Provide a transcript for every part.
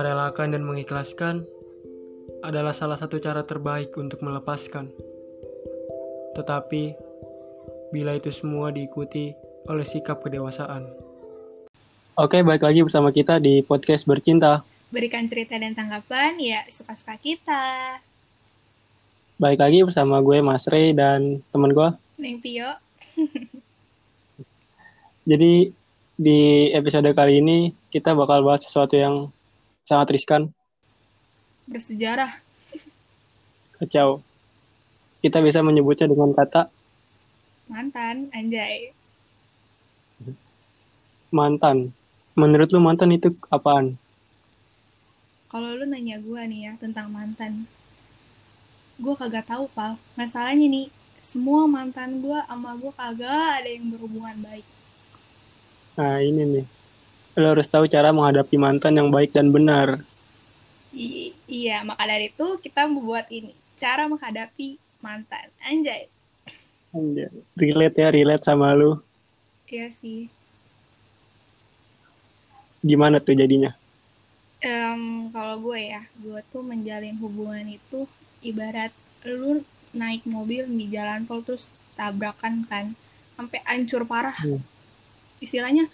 Merelakan dan mengikhlaskan adalah salah satu cara terbaik untuk melepaskan. Tetapi, bila itu semua diikuti oleh sikap kedewasaan. Oke, balik lagi bersama kita di podcast Bercinta. Berikan cerita dan tanggapan ya suka-suka kita. Balik lagi bersama gue Mas Ray dan teman gue. Neng Pio. Jadi di episode kali ini kita bakal bahas sesuatu yang sangat riskan. Bersejarah. Kacau. Kita bisa menyebutnya dengan kata mantan, anjay. Mantan. Menurut lu mantan itu apaan? Kalau lu nanya gue nih ya tentang mantan, gue kagak tahu pal. Masalahnya nih, semua mantan gue sama gue kagak ada yang berhubungan baik. Nah ini nih, lo harus tahu cara menghadapi mantan yang baik dan benar. I iya, maka dari itu kita membuat ini cara menghadapi mantan. Anjay. Anjay, relate ya, relate sama lu. Iya sih. Gimana tuh jadinya? Um, kalau gue ya, gue tuh menjalin hubungan itu ibarat lu naik mobil di jalan tol terus tabrakan kan sampai hancur parah. Hmm istilahnya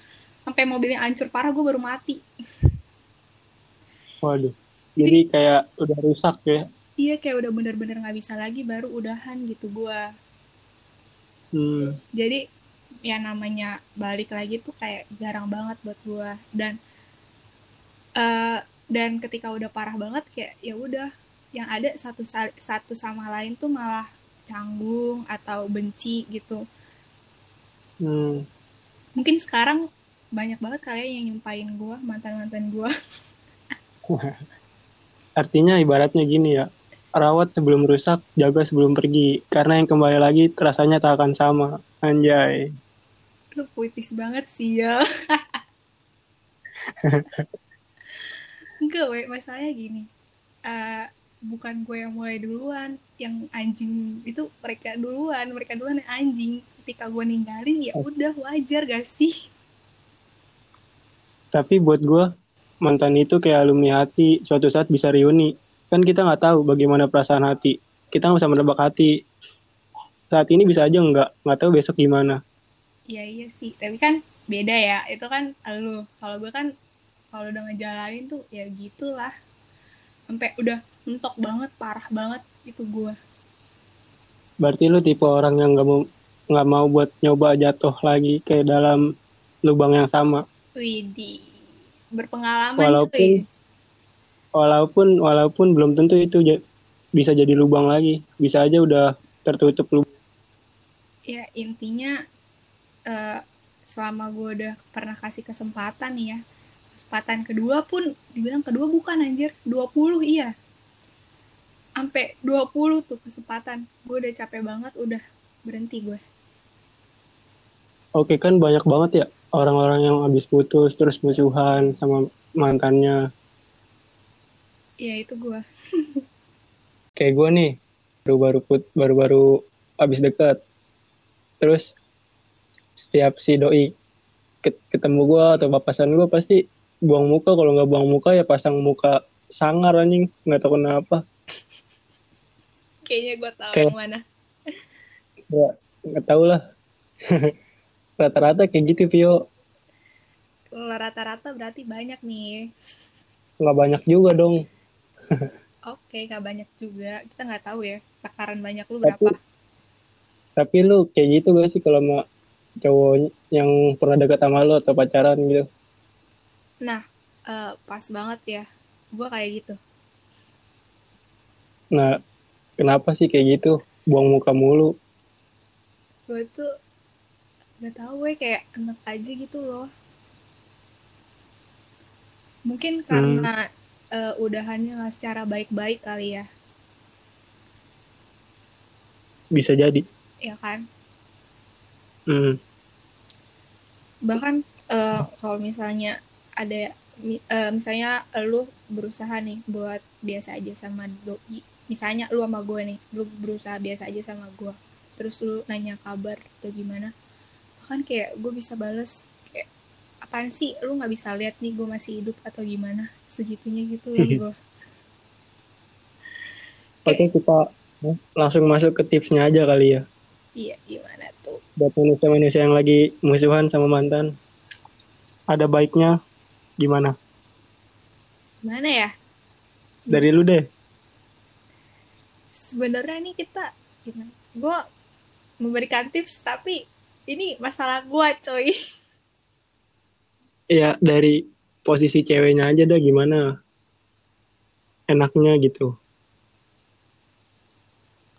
sampai mobilnya hancur parah gue baru mati. Waduh. Jadi, jadi kayak udah rusak ya? Iya kayak udah bener-bener nggak bisa lagi baru udahan gitu gue hmm. jadi ya namanya balik lagi tuh kayak jarang banget buat gue dan uh, dan ketika udah parah banget kayak ya udah. Yang ada satu satu sama lain tuh malah canggung atau benci gitu. Hmm. Mungkin sekarang banyak banget kalian yang nyumpain gue mantan mantan gue artinya ibaratnya gini ya rawat sebelum rusak jaga sebelum pergi. Karena yang kembali lagi rasanya tak akan sama. Anjay. Lu puitis banget sih ya. Enggak weh masalahnya gini. Uh, bukan gue yang mulai duluan yang anjing itu mereka duluan. Mereka duluan yang anjing. Ketika gue ninggalin ya oh. udah wajar gak sih tapi buat gue mantan itu kayak alumni hati. Suatu saat bisa reuni. Kan kita nggak tahu bagaimana perasaan hati. Kita nggak bisa menebak hati. Saat ini bisa aja nggak. Nggak tahu besok gimana. Iya iya sih. Tapi kan beda ya. Itu kan lu kalau gue kan kalau udah ngejalanin tuh ya gitulah. Sampai udah mentok banget parah banget itu gue berarti lu tipe orang yang nggak mau nggak mau buat nyoba jatuh lagi kayak dalam lubang yang sama. Widih, berpengalaman walaupun, cuy. Walaupun walaupun belum tentu itu bisa jadi lubang lagi, bisa aja udah tertutup lubang. Ya intinya uh, selama gue udah pernah kasih kesempatan nih ya, kesempatan kedua pun dibilang kedua bukan anjir, 20 iya. Sampai 20 tuh kesempatan. Gue udah capek banget, udah berhenti gue. Oke kan banyak banget ya orang-orang yang habis putus terus musuhan sama mantannya. Iya itu gue. Kayak gue nih baru-baru put baru-baru habis deket. Terus setiap si doi ketemu gue atau papasan gue pasti buang muka kalau nggak buang muka ya pasang muka sangar anjing nggak tahu kenapa. Kayaknya gue tahu Kayak, mana. Ya nggak tahu lah. Rata-rata kayak gitu, Vio. Kalau rata-rata berarti banyak nih. Nggak banyak juga dong. Oke, nggak banyak juga. Kita nggak tahu ya takaran banyak lu berapa. Tapi, tapi lu kayak gitu gak sih kalau mau cowok yang pernah dekat sama lu atau pacaran gitu? Nah, uh, pas banget ya. Gue kayak gitu. Nah, kenapa sih kayak gitu? Buang muka mulu. Gue tuh nggak tahu gue kayak enak aja gitu loh mungkin hmm. karena hmm. uh, udahannya nggak secara baik-baik kali ya bisa jadi ya kan hmm. bahkan uh, kalau misalnya ada uh, misalnya lu berusaha nih buat biasa aja sama doi misalnya lu sama gue nih lu berusaha biasa aja sama gue terus lu nanya kabar atau gimana kan kayak gue bisa bales kayak apa apaan sih? Lu nggak bisa lihat nih gue masih hidup atau gimana? Segitunya gitu loh gue oke kita langsung masuk ke tipsnya aja kali ya. Iya gimana tuh? Buat manusia-manusia yang lagi musuhan sama mantan ada baiknya gimana? Gimana ya? Dari lu deh. Sebenarnya nih kita gimana? Gue memberikan tips tapi ini masalah gue coy. Ya dari posisi ceweknya aja dah gimana enaknya gitu.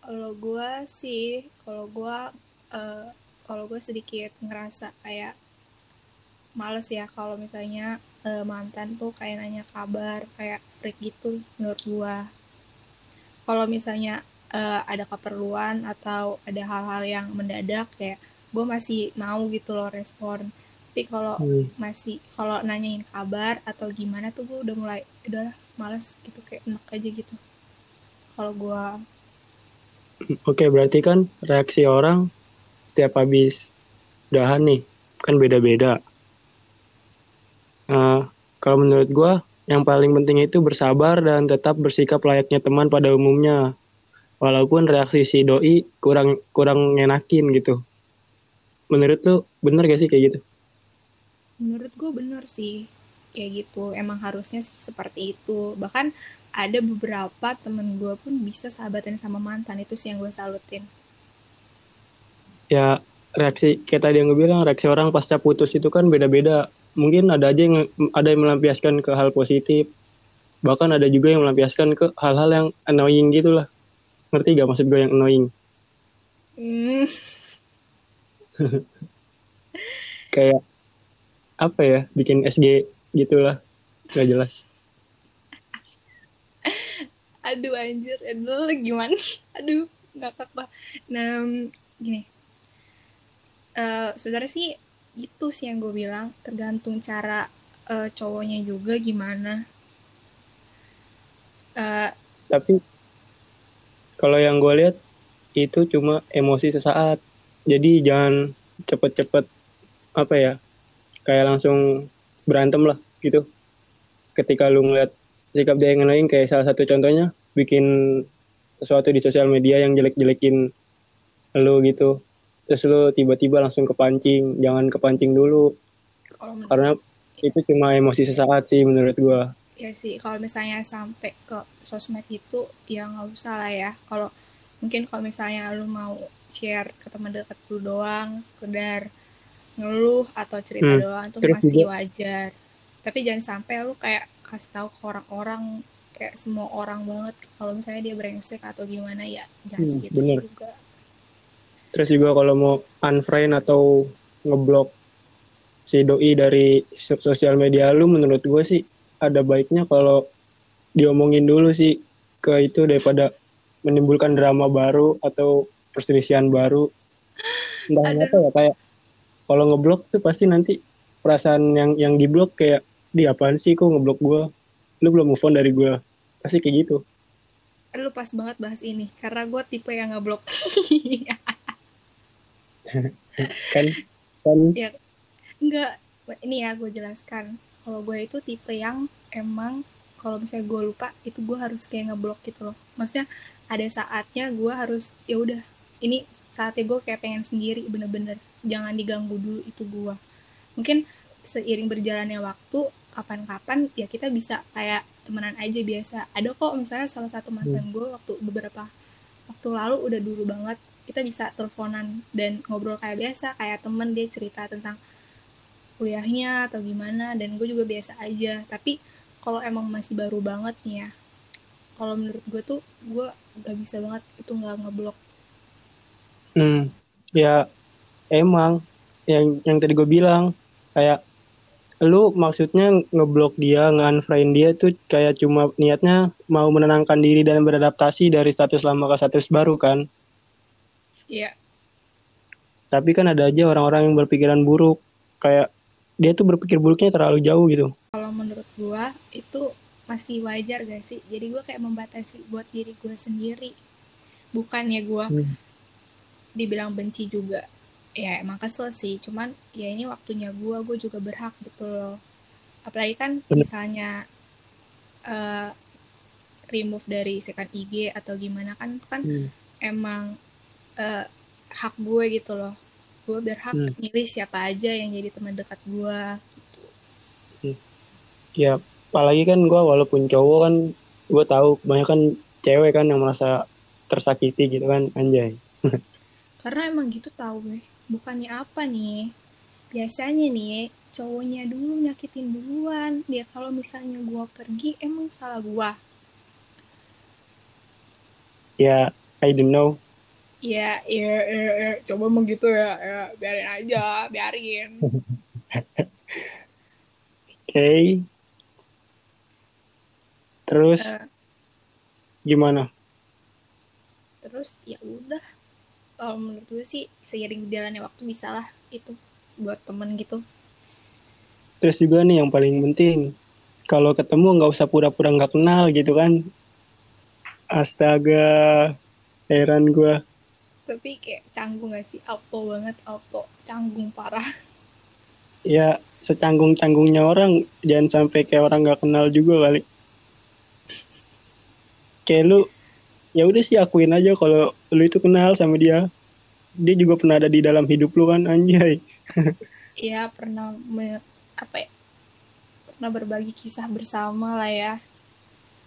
Kalau gue sih kalau gue uh, kalau gue sedikit ngerasa kayak males ya kalau misalnya uh, mantan tuh kayak nanya kabar kayak freak gitu menurut gue kalau misalnya uh, ada keperluan atau ada hal-hal yang mendadak kayak gue masih mau gitu loh respon. Tapi kalau hmm. masih kalau nanyain kabar atau gimana tuh gue udah mulai udah males gitu kayak enak aja gitu. Kalau gue oke berarti kan reaksi orang setiap habis udahan nih kan beda-beda. Uh, kalau menurut gue yang paling penting itu bersabar dan tetap bersikap layaknya teman pada umumnya. Walaupun reaksi si doi kurang kurang ngenakin gitu menurut lu bener gak sih kayak gitu? Menurut gue bener sih kayak gitu. Emang harusnya seperti itu. Bahkan ada beberapa temen gue pun bisa sahabatan sama mantan itu sih yang gue salutin. Ya reaksi kayak tadi yang gue bilang reaksi orang pasca putus itu kan beda-beda. Mungkin ada aja yang ada yang melampiaskan ke hal positif. Bahkan ada juga yang melampiaskan ke hal-hal yang annoying gitu lah. Ngerti gak maksud gue yang annoying? Hmm. kayak apa ya bikin SG gitulah nggak jelas. Aduh anjir aduh gimana? Aduh nggak apa nah gini. Uh, sebenarnya sih itu sih yang gue bilang tergantung cara uh, cowoknya juga gimana. Uh, tapi kalau yang gue lihat itu cuma emosi sesaat jadi jangan cepet-cepet apa ya kayak langsung berantem lah gitu. Ketika lu ngeliat sikap dia yang lain kayak salah satu contohnya bikin sesuatu di sosial media yang jelek-jelekin lu gitu. Terus lu tiba-tiba langsung kepancing jangan kepancing dulu. Karena itu cuma emosi sesaat sih menurut gua. Ya sih kalau misalnya sampai ke sosmed itu ya nggak usah lah ya. Kalau mungkin kalau misalnya lu mau share ke teman dekat lu doang sekedar ngeluh atau cerita hmm. doang itu Terus masih juga. wajar tapi jangan sampai lu kayak kasih tahu ke orang-orang kayak semua orang banget kalau misalnya dia brengsek atau gimana ya jangan hmm, segitu bener. juga Terus juga kalau mau unfriend atau ngeblok si doi dari sosial media lu menurut gue sih ada baiknya kalau diomongin dulu sih ke itu daripada menimbulkan drama baru atau perselisihan baru. Entah apa ya kayak kalau ngeblok tuh pasti nanti perasaan yang yang diblok kayak di apaan sih kok ngeblok gue lu belum move on dari gue pasti kayak gitu. Lu pas banget bahas ini karena gue tipe yang ngeblok. Kan kan. Ya. Enggak ini ya gue jelaskan. Kalau gue itu tipe yang emang kalau misalnya gue lupa itu gue harus kayak ngeblok gitu loh. Maksudnya ada saatnya gue harus ya udah ini saatnya gue kayak pengen sendiri bener-bener. Jangan diganggu dulu itu gue mungkin seiring berjalannya waktu kapan-kapan ya kita bisa kayak temenan aja biasa. Ada kok misalnya salah satu mantan hmm. gue waktu beberapa waktu lalu udah dulu banget kita bisa teleponan dan ngobrol kayak biasa kayak temen dia cerita tentang kuliahnya atau gimana dan gue juga biasa aja. Tapi kalau emang masih baru banget nih ya kalau menurut gue tuh gue gak bisa banget itu nggak ngeblok Hmm, ya emang yang yang tadi gue bilang kayak lu maksudnya ngeblok dia, nge-unfriend dia tuh kayak cuma niatnya mau menenangkan diri dan beradaptasi dari status lama ke status baru kan? Iya. Yeah. Tapi kan ada aja orang-orang yang berpikiran buruk, kayak dia tuh berpikir buruknya terlalu jauh gitu. Kalau menurut gua itu masih wajar gak sih? Jadi gua kayak membatasi buat diri gua sendiri. Bukannya gua hmm dibilang benci juga. Ya emang kesel sih. Cuman ya ini waktunya gue gue juga berhak gitu loh. Apalagi kan misalnya eh, remove dari second IG atau gimana kan kan Hmm. emang eh, hak gue gitu loh. Gue berhak Hmm. milih siapa aja yang jadi teman dekat gue gitu. Ya, apalagi kan gue walaupun cowok kan gue tahu kebanyakan cewek kan yang merasa tersakiti gitu kan anjay. karena emang gitu tau gue bukannya apa nih? Biasanya nih cowoknya dulu nyakitin duluan. Dia kalau misalnya gue pergi emang salah gue Ya, I don't know. ya ya, ya, ya, coba emang gitu ya, ya. Biarin aja biarin. Oke. Terus Eh, gimana? terus ya udah kalau menurut gue sih seiring berjalannya waktu bisa lah itu buat temen gitu Terus juga nih yang paling penting, kalau ketemu nggak usah pura-pura nggak kenal gitu kan. Astaga, heran gue. tapi kayak canggung gak sih auto banget auto canggung parah Ya secanggung-canggungnya orang, jangan sampai kayak orang nggak kenal juga kali. Kayak lu, ya udah sih akuin aja kalau lu itu kenal sama dia. Dia juga pernah ada di dalam hidup lu kan, anjay. Iya pernah me- apa ya pernah berbagi kisah bersama lah ya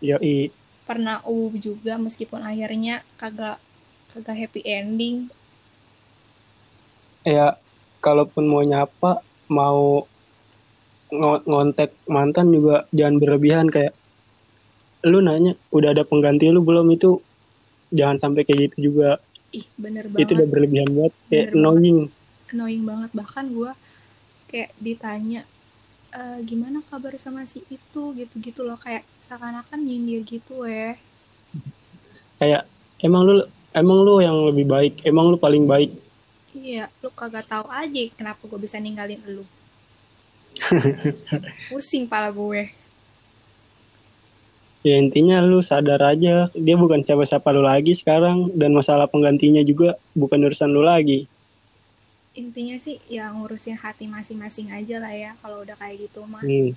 Yoi, pernah uh juga meskipun akhirnya kagak kagak happy ending ya kalaupun mau nyapa mau ngo- ngontek mantan juga jangan berlebihan kayak lu nanya udah ada pengganti lu belum itu jangan sampai kayak gitu juga. Ih bener itu udah banget. berlebihan banget kayak Bener annoying. Annoying banget. Bahkan gue kayak ditanya "Eh, gimana kabar sama si itu? Gitu-gitu loh. Kayak seakan-akan nyindir gitu eh kayak emang lu emang lu yang lebih baik emang lu paling baik. Iya lu kagak tahu aja kenapa gue bisa ninggalin lu. Pusing pala gue ya intinya lu sadar aja dia bukan siapa-siapa lu lagi sekarang dan masalah penggantinya juga bukan urusan lu lagi. Intinya sih ya ngurusin hati masing-masing aja lah ya kalau udah kayak gitu mah. Hmm.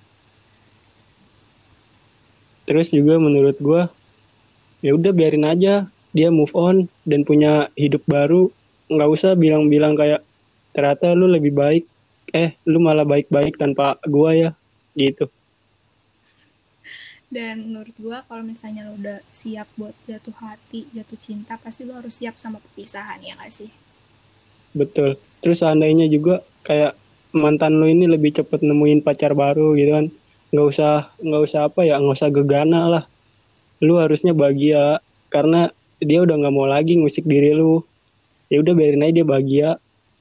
Terus juga menurut gua ya udah biarin aja dia move on dan punya hidup baru. Nggak usah bilang-bilang kayak ternyata lu lebih baik. Eh lu malah baik-baik tanpa gua ya gitu dan menurut gua kalau misalnya lo udah siap buat jatuh hati jatuh cinta pasti lo harus siap sama perpisahan ya gak sih? Betul. Terus seandainya juga kayak mantan lu ini lebih cepet nemuin pacar baru gitu kan nggak usah nggak usah apa ya nggak usah gegana lah. Lu harusnya bahagia karena dia udah nggak mau lagi ngusik diri lu. Ya udah biarin aja dia bahagia.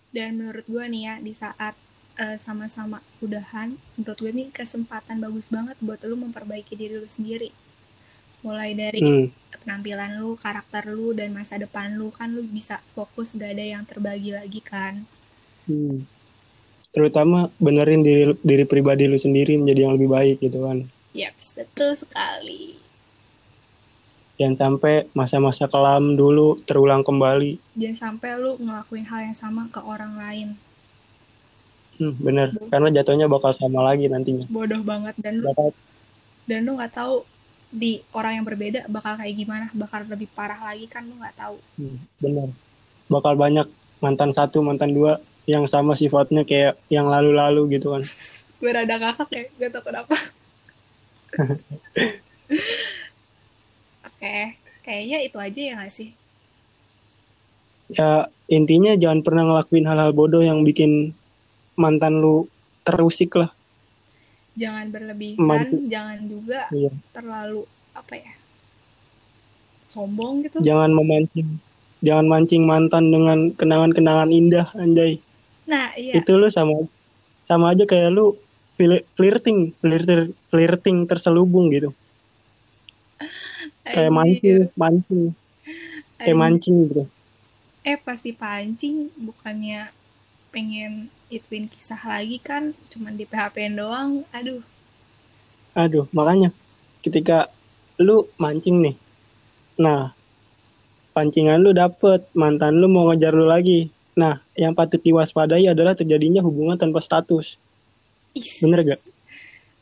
Dan menurut gua nih ya di saat eh, sama-sama udahan menurut gue nih kesempatan bagus banget buat lo memperbaiki diri lu sendiri mulai dari Hmm, penampilan lu karakter lu dan masa depan lu kan lu bisa fokus gak ada yang terbagi lagi kan hmm. terutama benerin diri diri pribadi lu sendiri menjadi yang lebih baik gitu kan Yaps, betul sekali. jangan sampai masa-masa kelam dulu terulang kembali Jangan sampai lu ngelakuin hal yang sama ke orang lain. Hmm, bener karena jatuhnya bakal sama lagi nantinya Bodoh banget dan lu bakal dan lu nggak tahu di orang yang berbeda bakal kayak gimana, bakal lebih parah lagi kan lu nggak tahu. Hmm, bener bakal banyak mantan satu mantan dua yang sama sifatnya kayak yang lalu-lalu gitu kan Gue rada kakak ya, gak tau kenapa. Oke, kayaknya itu aja ya nggak sih? ya intinya jangan pernah ngelakuin hal-hal bodoh yang bikin mantan lu terusik lah Jangan berlebihan, jangan juga Iya. terlalu apa ya? Sombong gitu. jangan memancing jangan mancing mantan dengan kenangan-kenangan indah anjay Nah, iya. itu lu sama sama aja kayak lu fli- flirting flirting flirting terselubung gitu kayak mancing mancing kayak mancing gitu eh pasti pancing bukannya pengen ituin kisah lagi kan cuman di PHP doang aduh aduh makanya ketika lu mancing nih nah pancingan lu dapet mantan lu mau ngejar lu lagi Nah, yang patut diwaspadai adalah terjadinya hubungan tanpa status. Is. Bener gak?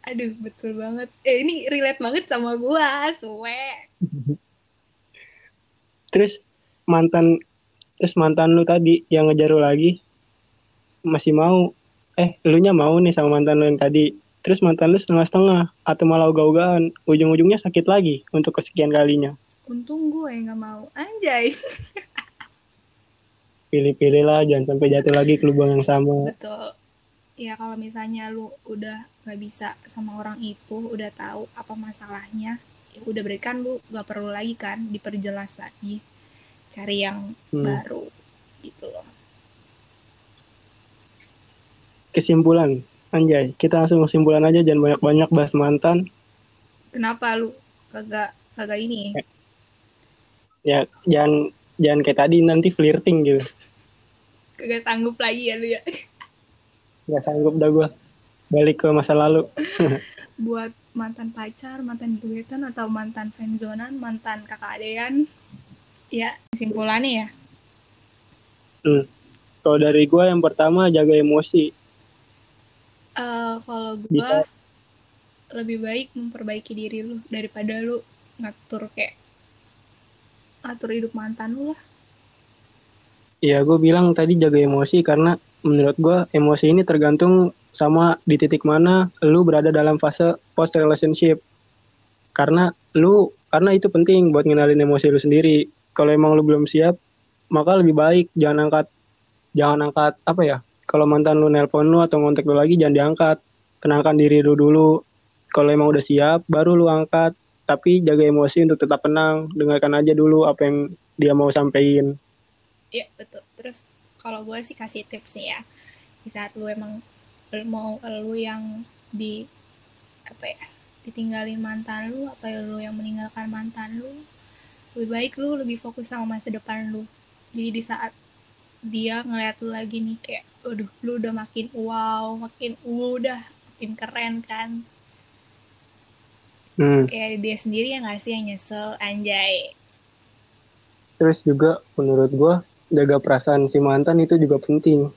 Aduh, betul banget. Eh, ini relate banget sama gua, suwe. Terus mantan terus mantan lu tadi yang ngejar lu lagi masih mau eh lu nya mau nih sama mantan lu yang tadi terus mantan lu setengah-setengah atau malah ogah-ogahan ujung-ujungnya sakit lagi untuk kesekian kalinya Untung gue yang gak mau. Anjay. pilih-pilih lah jangan sampai jatuh lagi ke lubang yang sama Betul. Ya kalau misalnya lu udah gak bisa sama orang itu, udah tahu apa masalahnya, ya udah berikan lu gak perlu lagi kan diperjelas lagi. Cari yang Hmm. baru gitu loh. Kesimpulan anjay kita langsung kesimpulan aja jangan banyak-banyak bahas mantan Kenapa lu kagak kagak ini? ya jangan jangan kayak tadi nanti flirting gitu Kagak sanggup lagi ya lu ya. nggak sanggup dah gue balik ke masa lalu Buat mantan pacar, mantan gebetan atau mantan friendzonan, mantan kakak adean. Ya, kesimpulannya ya. Hmm. kalau dari gue yang pertama jaga emosi Eh, kalau gue lebih baik memperbaiki diri lu daripada lu ngatur kayak ngatur hidup mantan lu lah. ya gue bilang tadi jaga emosi karena menurut gue emosi ini tergantung sama di titik mana lu berada dalam fase post relationship. Karena lu karena itu penting buat ngenalin emosi lu sendiri. Kalau emang lu belum siap maka lebih baik jangan angkat jangan angkat apa ya kalau mantan lu nelpon lu atau ngontek lu lagi jangan diangkat. Tenangkan diri lu dulu. Kalau emang udah siap baru lu angkat. Tapi jaga emosi untuk tetap tenang. Dengarkan aja dulu apa yang dia mau sampein. Iya betul. Terus kalau gue sih kasih tips nih ya. Di saat lu emang mau lu yang di apa ya ditinggalin mantan lu atau lu yang meninggalkan mantan lu lebih baik lu lebih fokus sama masa depan lu. Jadi di saat dia ngeliat lu lagi nih kayak aduh lu udah makin wow makin udah makin keren kan hmm. kayak dia sendiri yang nggak sih yang nyesel anjay Terus juga menurut gua jaga perasaan si mantan itu juga penting.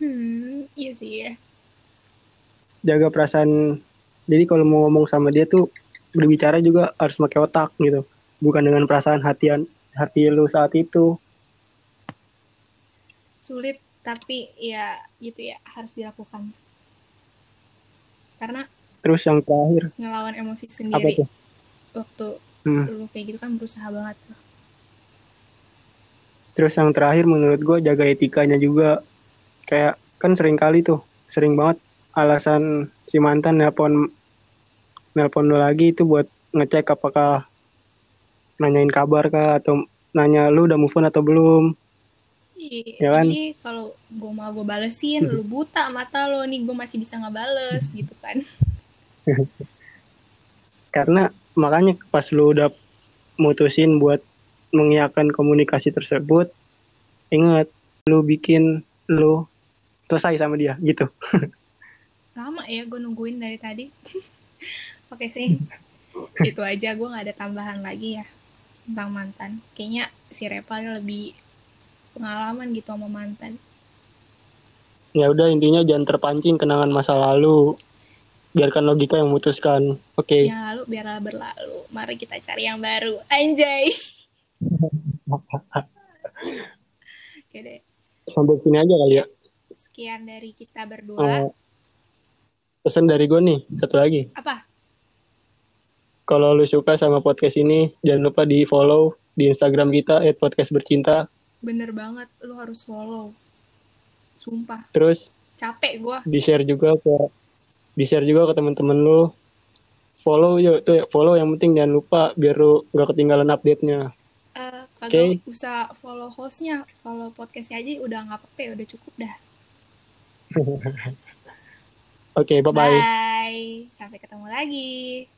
hmm iya sih ya Jaga perasaan. Jadi kalau mau ngomong sama dia tuh berbicara juga harus pakai otak gitu. Bukan dengan perasaan hatian hati lu saat itu. Sulit tapi ya gitu ya harus dilakukan karena Terus yang terakhir ngelawan emosi apa sendiri waktu Hmm. lu kayak gitu kan berusaha banget tuh Terus yang terakhir menurut gua jaga etikanya juga. Kayak kan sering kali tuh, sering banget alasan si mantan nelpon nelpon lu lagi itu buat ngecek apakah nanyain kabar kah atau nanya lu udah move on atau belum. Ya kan? Jadi kalau gue mau gue balesin, lu buta mata lo nih, gue masih bisa ngebales gitu kan. Karena makanya pas lu udah mutusin buat mengiyakan komunikasi tersebut, ingat lu bikin lu selesai sama dia gitu. Lama ya gue nungguin dari tadi. Oke sih, itu aja gue nggak ada tambahan lagi ya tentang mantan. Kayaknya si Repa lebih pengalaman gitu sama mantan. Ya udah intinya jangan terpancing kenangan masa lalu. Biarkan logika yang memutuskan. Oke. Yang lalu biarlah berlalu. Mari kita cari yang baru. Anjay. Sampai sini aja kali ya. Sekian dari kita berdua. Eh, pesan dari gue nih, satu lagi. Apa? Kalau lu suka sama podcast ini, jangan lupa di follow di Instagram kita @podcastbercinta. Bener banget. Lu harus follow. Sumpah. Terus Capek gue. di share juga ke di share juga ke teman-teman lu. Follow yuk tuh follow yang penting jangan lupa biar lu nggak ketinggalan update-nya. Eh, Oke. kagak usah follow hostnya. Follow podcastnya aja udah nggak apa-apa ya. Udah cukup dah. Oke, bye bye. Bye. Sampai ketemu lagi.